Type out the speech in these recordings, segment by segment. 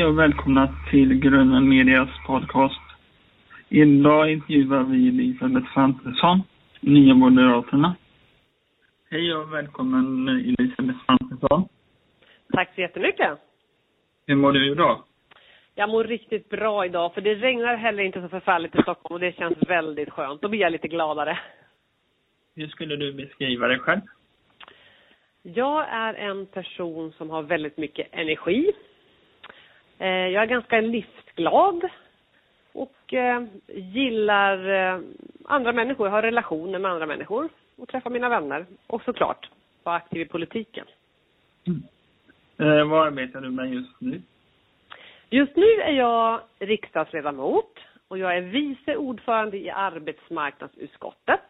Hej och välkomna till Grunden Medias podcast. Idag intervjuar vi Elisabeth Svantesson, Nya Moderaterna. Hej och välkommen Elisabeth Svantesson. Tack så jättemycket. Hur mår du idag? Jag mår riktigt bra idag, för det regnar heller inte så förfärligt i Stockholm och det känns väldigt skönt. Då blir jag lite gladare. Hur skulle du beskriva dig själv? Jag är en person som har väldigt mycket energi. Eh, jag är ganska livsglad och eh, gillar eh, andra människor, har relationer med andra människor och träffar mina vänner. Och såklart vara aktiv i politiken. Mm. Eh, vad arbetar du med just nu? Just nu är jag riksdagsledamot och jag är vice ordförande i arbetsmarknadsutskottet.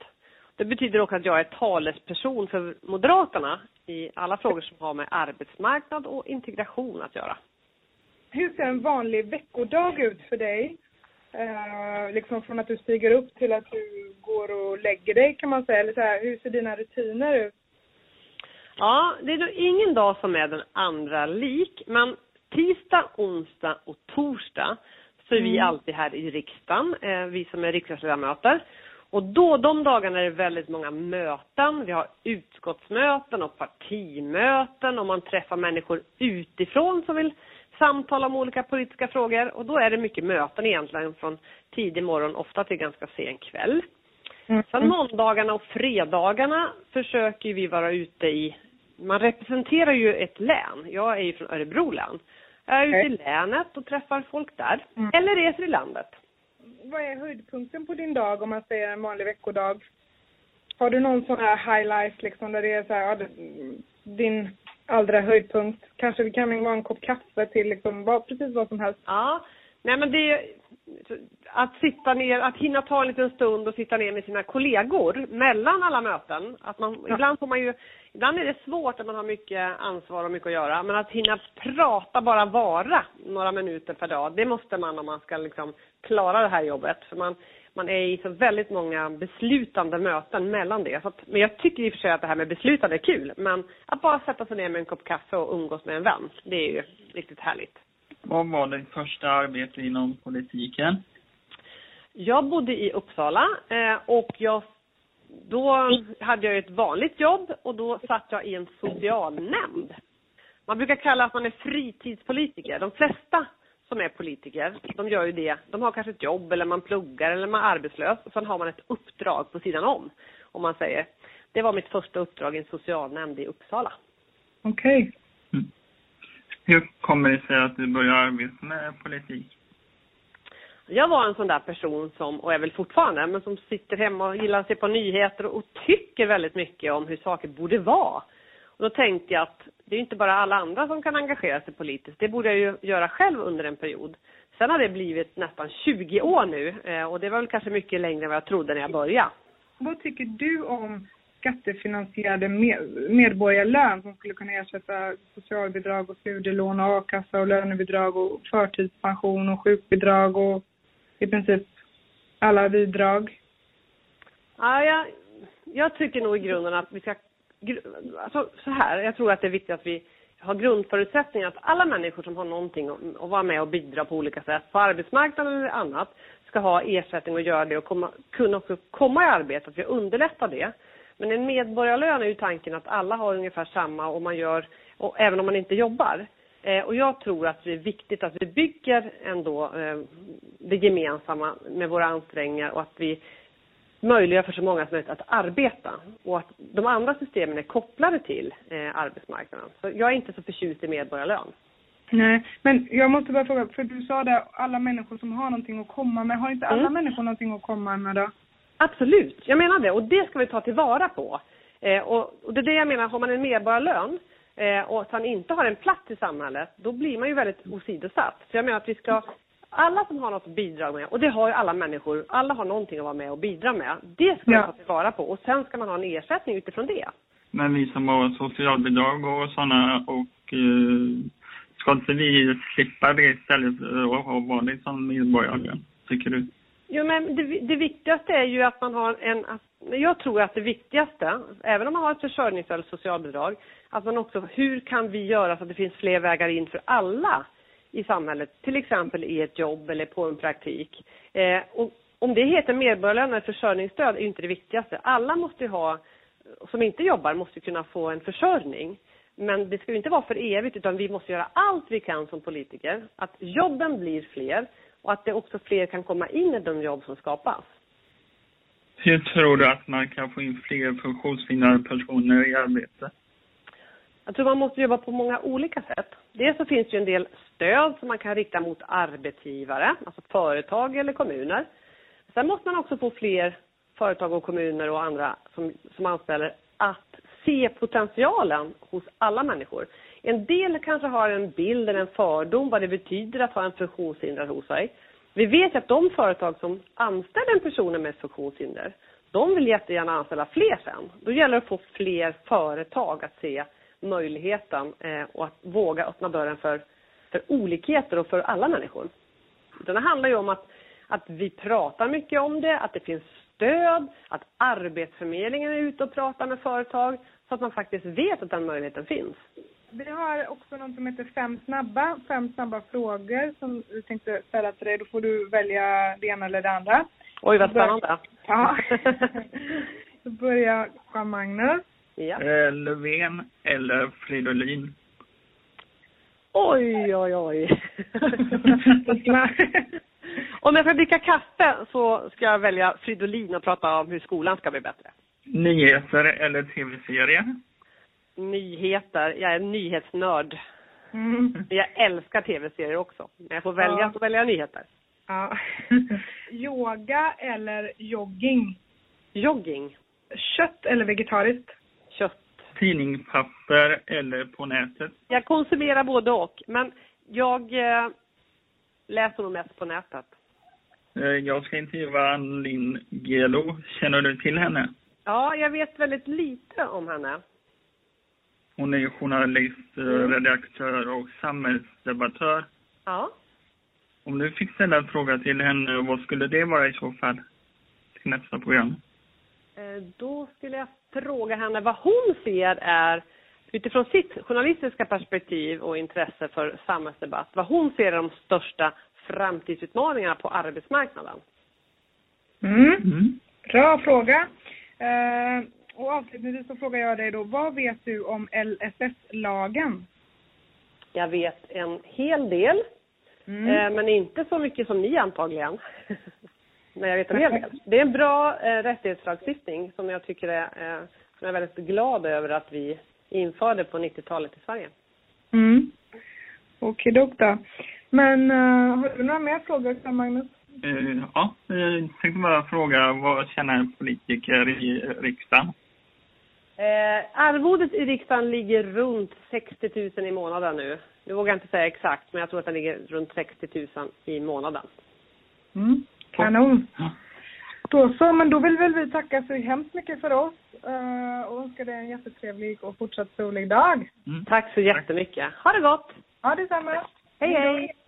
Det betyder också att jag är talesperson för Moderaterna i alla frågor som har med arbetsmarknad och integration att göra. Hur ser en vanlig veckodag ut för dig? Eh, liksom från att du stiger upp till att du går och lägger dig kan man säga. Eller så här, hur ser dina rutiner ut? Ja, det är nog ingen dag som är den andra lik. Men tisdag, onsdag och torsdag så är vi Mm. alltid här i riksdagen, eh, vi som är riksdagsledamöter. Och då, de dagarna är det väldigt många möten. Vi har utskottsmöten och partimöten och man träffar människor utifrån som vill samtala om olika politiska frågor. Och då är det mycket möten egentligen från tidig morgon, ofta till ganska sen kväll. Mm. Sen måndagarna och fredagarna försöker vi vara ute i, man representerar ju ett län. Jag är ju från Örebro län. Jag är ute i länet och träffar folk där. Mm. Eller reser i landet. Vad är höjdpunkten på din dag om man säger en vanlig veckodag? Har du någon sån här highlight liksom där det är så här, din allra höjdpunkt? Kanske det kan vara en kopp kaffe till liksom vad, precis vad som helst. Ja, nej men det att sitta ner, att hinna ta en liten stund och sitta ner med sina kollegor mellan alla möten. Att man, Ja. ibland får man ju, ibland är det svårt att man har mycket ansvar och mycket att göra. Men att hinna prata, bara vara några minuter per dag, det måste man om man ska liksom klara det här jobbet. För man, man är i så väldigt många beslutande möten mellan det. Så att, men jag tycker i och för sig att det här med beslutande är kul. Men att bara sätta sig ner med en kopp kaffe och umgås med en vän, det är ju riktigt härligt. Vad var ditt första arbete inom politiken? Jag bodde i Uppsala eh, och jag, då hade jag ett vanligt jobb och då satt jag i en socialnämnd. Man brukar kalla att man är fritidspolitiker. De flesta som är politiker, de gör ju det. De har kanske ett jobb eller man pluggar eller man är arbetslös och sen har man ett uppdrag på sidan om. Om man säger. Det var mitt första uppdrag i en socialnämnd i Uppsala. Okej. Mm. Hur kommer det sig att du började arbeta med politik? Jag var en sån där person som, och är väl fortfarande, men som sitter hemma och gillar att se på nyheter och tycker väldigt mycket om hur saker borde vara. Och då tänkte jag att det är inte bara alla andra som kan engagera sig politiskt. Det borde jag ju göra själv under en period. Sen har det blivit nästan 20 år nu eh, och det var väl kanske mycket längre än vad jag trodde när jag började. Vad tycker du om skattefinansierade med- medborgarlön som skulle kunna ersätta socialbidrag och studielån och a-kassa och lönebidrag och förtidspension och sjukbidrag och i princip alla bidrag? Ja, jag, jag tycker nog i grunden att vi ska... Alltså, så här, jag tror att det är viktigt att vi har grundförutsättningar att alla människor som har någonting att, att vara med och bidra på olika sätt, på arbetsmarknaden eller annat, ska ha ersättning och göra det och komma, kunna också komma i arbete, att vi underlättar det. Men en medborgarlön är ju tanken att alla har ungefär samma och man gör, och även om man inte jobbar. Eh, och jag tror att det är viktigt att vi bygger ändå eh, det gemensamma med våra ansträngningar och att vi möjliggör för så många som möjligt att arbeta och att de andra systemen är kopplade till eh, arbetsmarknaden. Så jag är inte så förtjust i medborgarlön. Nej, men jag måste bara fråga, för du sa där alla människor som har någonting att komma med. Har inte alla Mm. människor någonting att komma med då? Absolut, jag menar det och det ska vi ta tillvara på. Eh, och, och det är det jag menar, har man en medborgarlön eh, och att han inte har en plats i samhället, då blir man ju väldigt åsidosatt. Så jag menar att vi ska, alla som har något att bidra med, och det har ju alla människor, alla har någonting att vara med och bidra med. Det ska Ja. man ta tillvara på och sen ska man ha en ersättning utifrån det. Men vi som har socialbidrag och sådana och eh, ska inte vi slippa det istället och ha vanligt som medborgarlön? Tycker du? Jo, men det, det viktigaste är ju att man har en... Att, jag tror att det viktigaste, även om man har ett försörjnings eller socialbidrag, att man också, hur kan vi göra så att det finns fler vägar in för alla i samhället, till exempel i ett jobb eller på en praktik. Eh, och om det heter medborgarlön eller försörjningsstöd är inte det viktigaste. Alla måste ha, som inte jobbar, måste kunna få en försörjning. Men det ska inte vara för evigt utan vi måste göra allt vi kan som politiker. Att jobben blir fler och att det också fler kan komma in i de jobb som skapas. Hur tror du att man kan få in fler funktionshindrade personer i arbete? Jag tror man måste jobba på många olika sätt. Dels så finns det ju en del stöd som man kan rikta mot arbetsgivare, alltså företag eller kommuner. Sen måste man också få fler företag och kommuner och andra som, som anställer att se potentialen hos alla människor. En del kanske har en bild eller en fördom vad det betyder att ha en funktionshindrad hos sig. Vi vet att de företag som anställer en person med funktionshinder, de vill jättegärna anställa fler sen. Då gäller det att få fler företag att se möjligheten eh, och att våga öppna dörren för, för olikheter och för alla människor. Det handlar ju om att, att vi pratar mycket om det, att det finns stöd, att Arbetsförmedlingen är ute och pratar med företag så att man faktiskt vet att den möjligheten finns. Vi har också något som heter Fem snabba, fem snabba frågor som vi tänkte ställa till dig. Då får du välja det ena eller det andra. Oj, vad spännande. Ja. Då börjar Jean-Magnus. Ja. Eh, Löfven eller Fridolin? Oj, oj, oj. Om jag ska dricka kaffe så ska jag välja Fridolin och prata om hur skolan ska bli bättre. Nyheter eller tv-serier? Nyheter. Jag är nyhetsnörd. Mm. Jag älskar tv-serier också. Men jag får välja Ja. så väljer jag nyheter. Ja. Yoga eller jogging? Jogging. Kött eller vegetariskt? Kött. Tidningspapper eller på nätet? Jag konsumerar både och. Men jag eh, läser nog mest på nätet. Eh, Jag ska intervjua Ann Linn Gelo. Känner du till henne? Ja, jag vet väldigt lite om henne. Hon är journalist, eh, redaktör och samhällsdebattör. Ja. Om du fick ställa en fråga till henne, vad skulle det vara i så fall? Till nästa program. Eh, Då skulle jag fråga henne vad hon ser är utifrån sitt journalistiska perspektiv och intresse för samhällsdebatt, vad hon ser är de största framtidsutmaningarna på arbetsmarknaden. Mm. Mm. Bra fråga. Eh, och avslutningsvis så frågar jag dig då, vad vet du om LSS-lagen? Jag vet en hel del, Mm. eh, men inte så mycket som ni antagligen. men jag vet en hel del. Det är en bra eh, rättighetslagstiftning som jag tycker är, eh, som jag är väldigt glad över att vi införde på 90-talet i Sverige. Mm. Okej, då. Men uh, har du några mer frågor, Magnus? Eh, Ja, jag tänkte bara fråga, vad tjänar en politiker i riksdagen? Eh, arvodet i riksdagen ligger runt 60 000 i månaden nu. Nu vågar jag inte säga exakt, men jag tror att den ligger runt 60 000 i månaden. Mm. Kanon. Då så, men då vill väl vi tacka så hemskt mycket för oss eh, och önska dig en jättetrevlig och fortsatt solig dag. Mm. Tack så jättemycket. Ha det gott! Ja, detsamma. Hej, hej!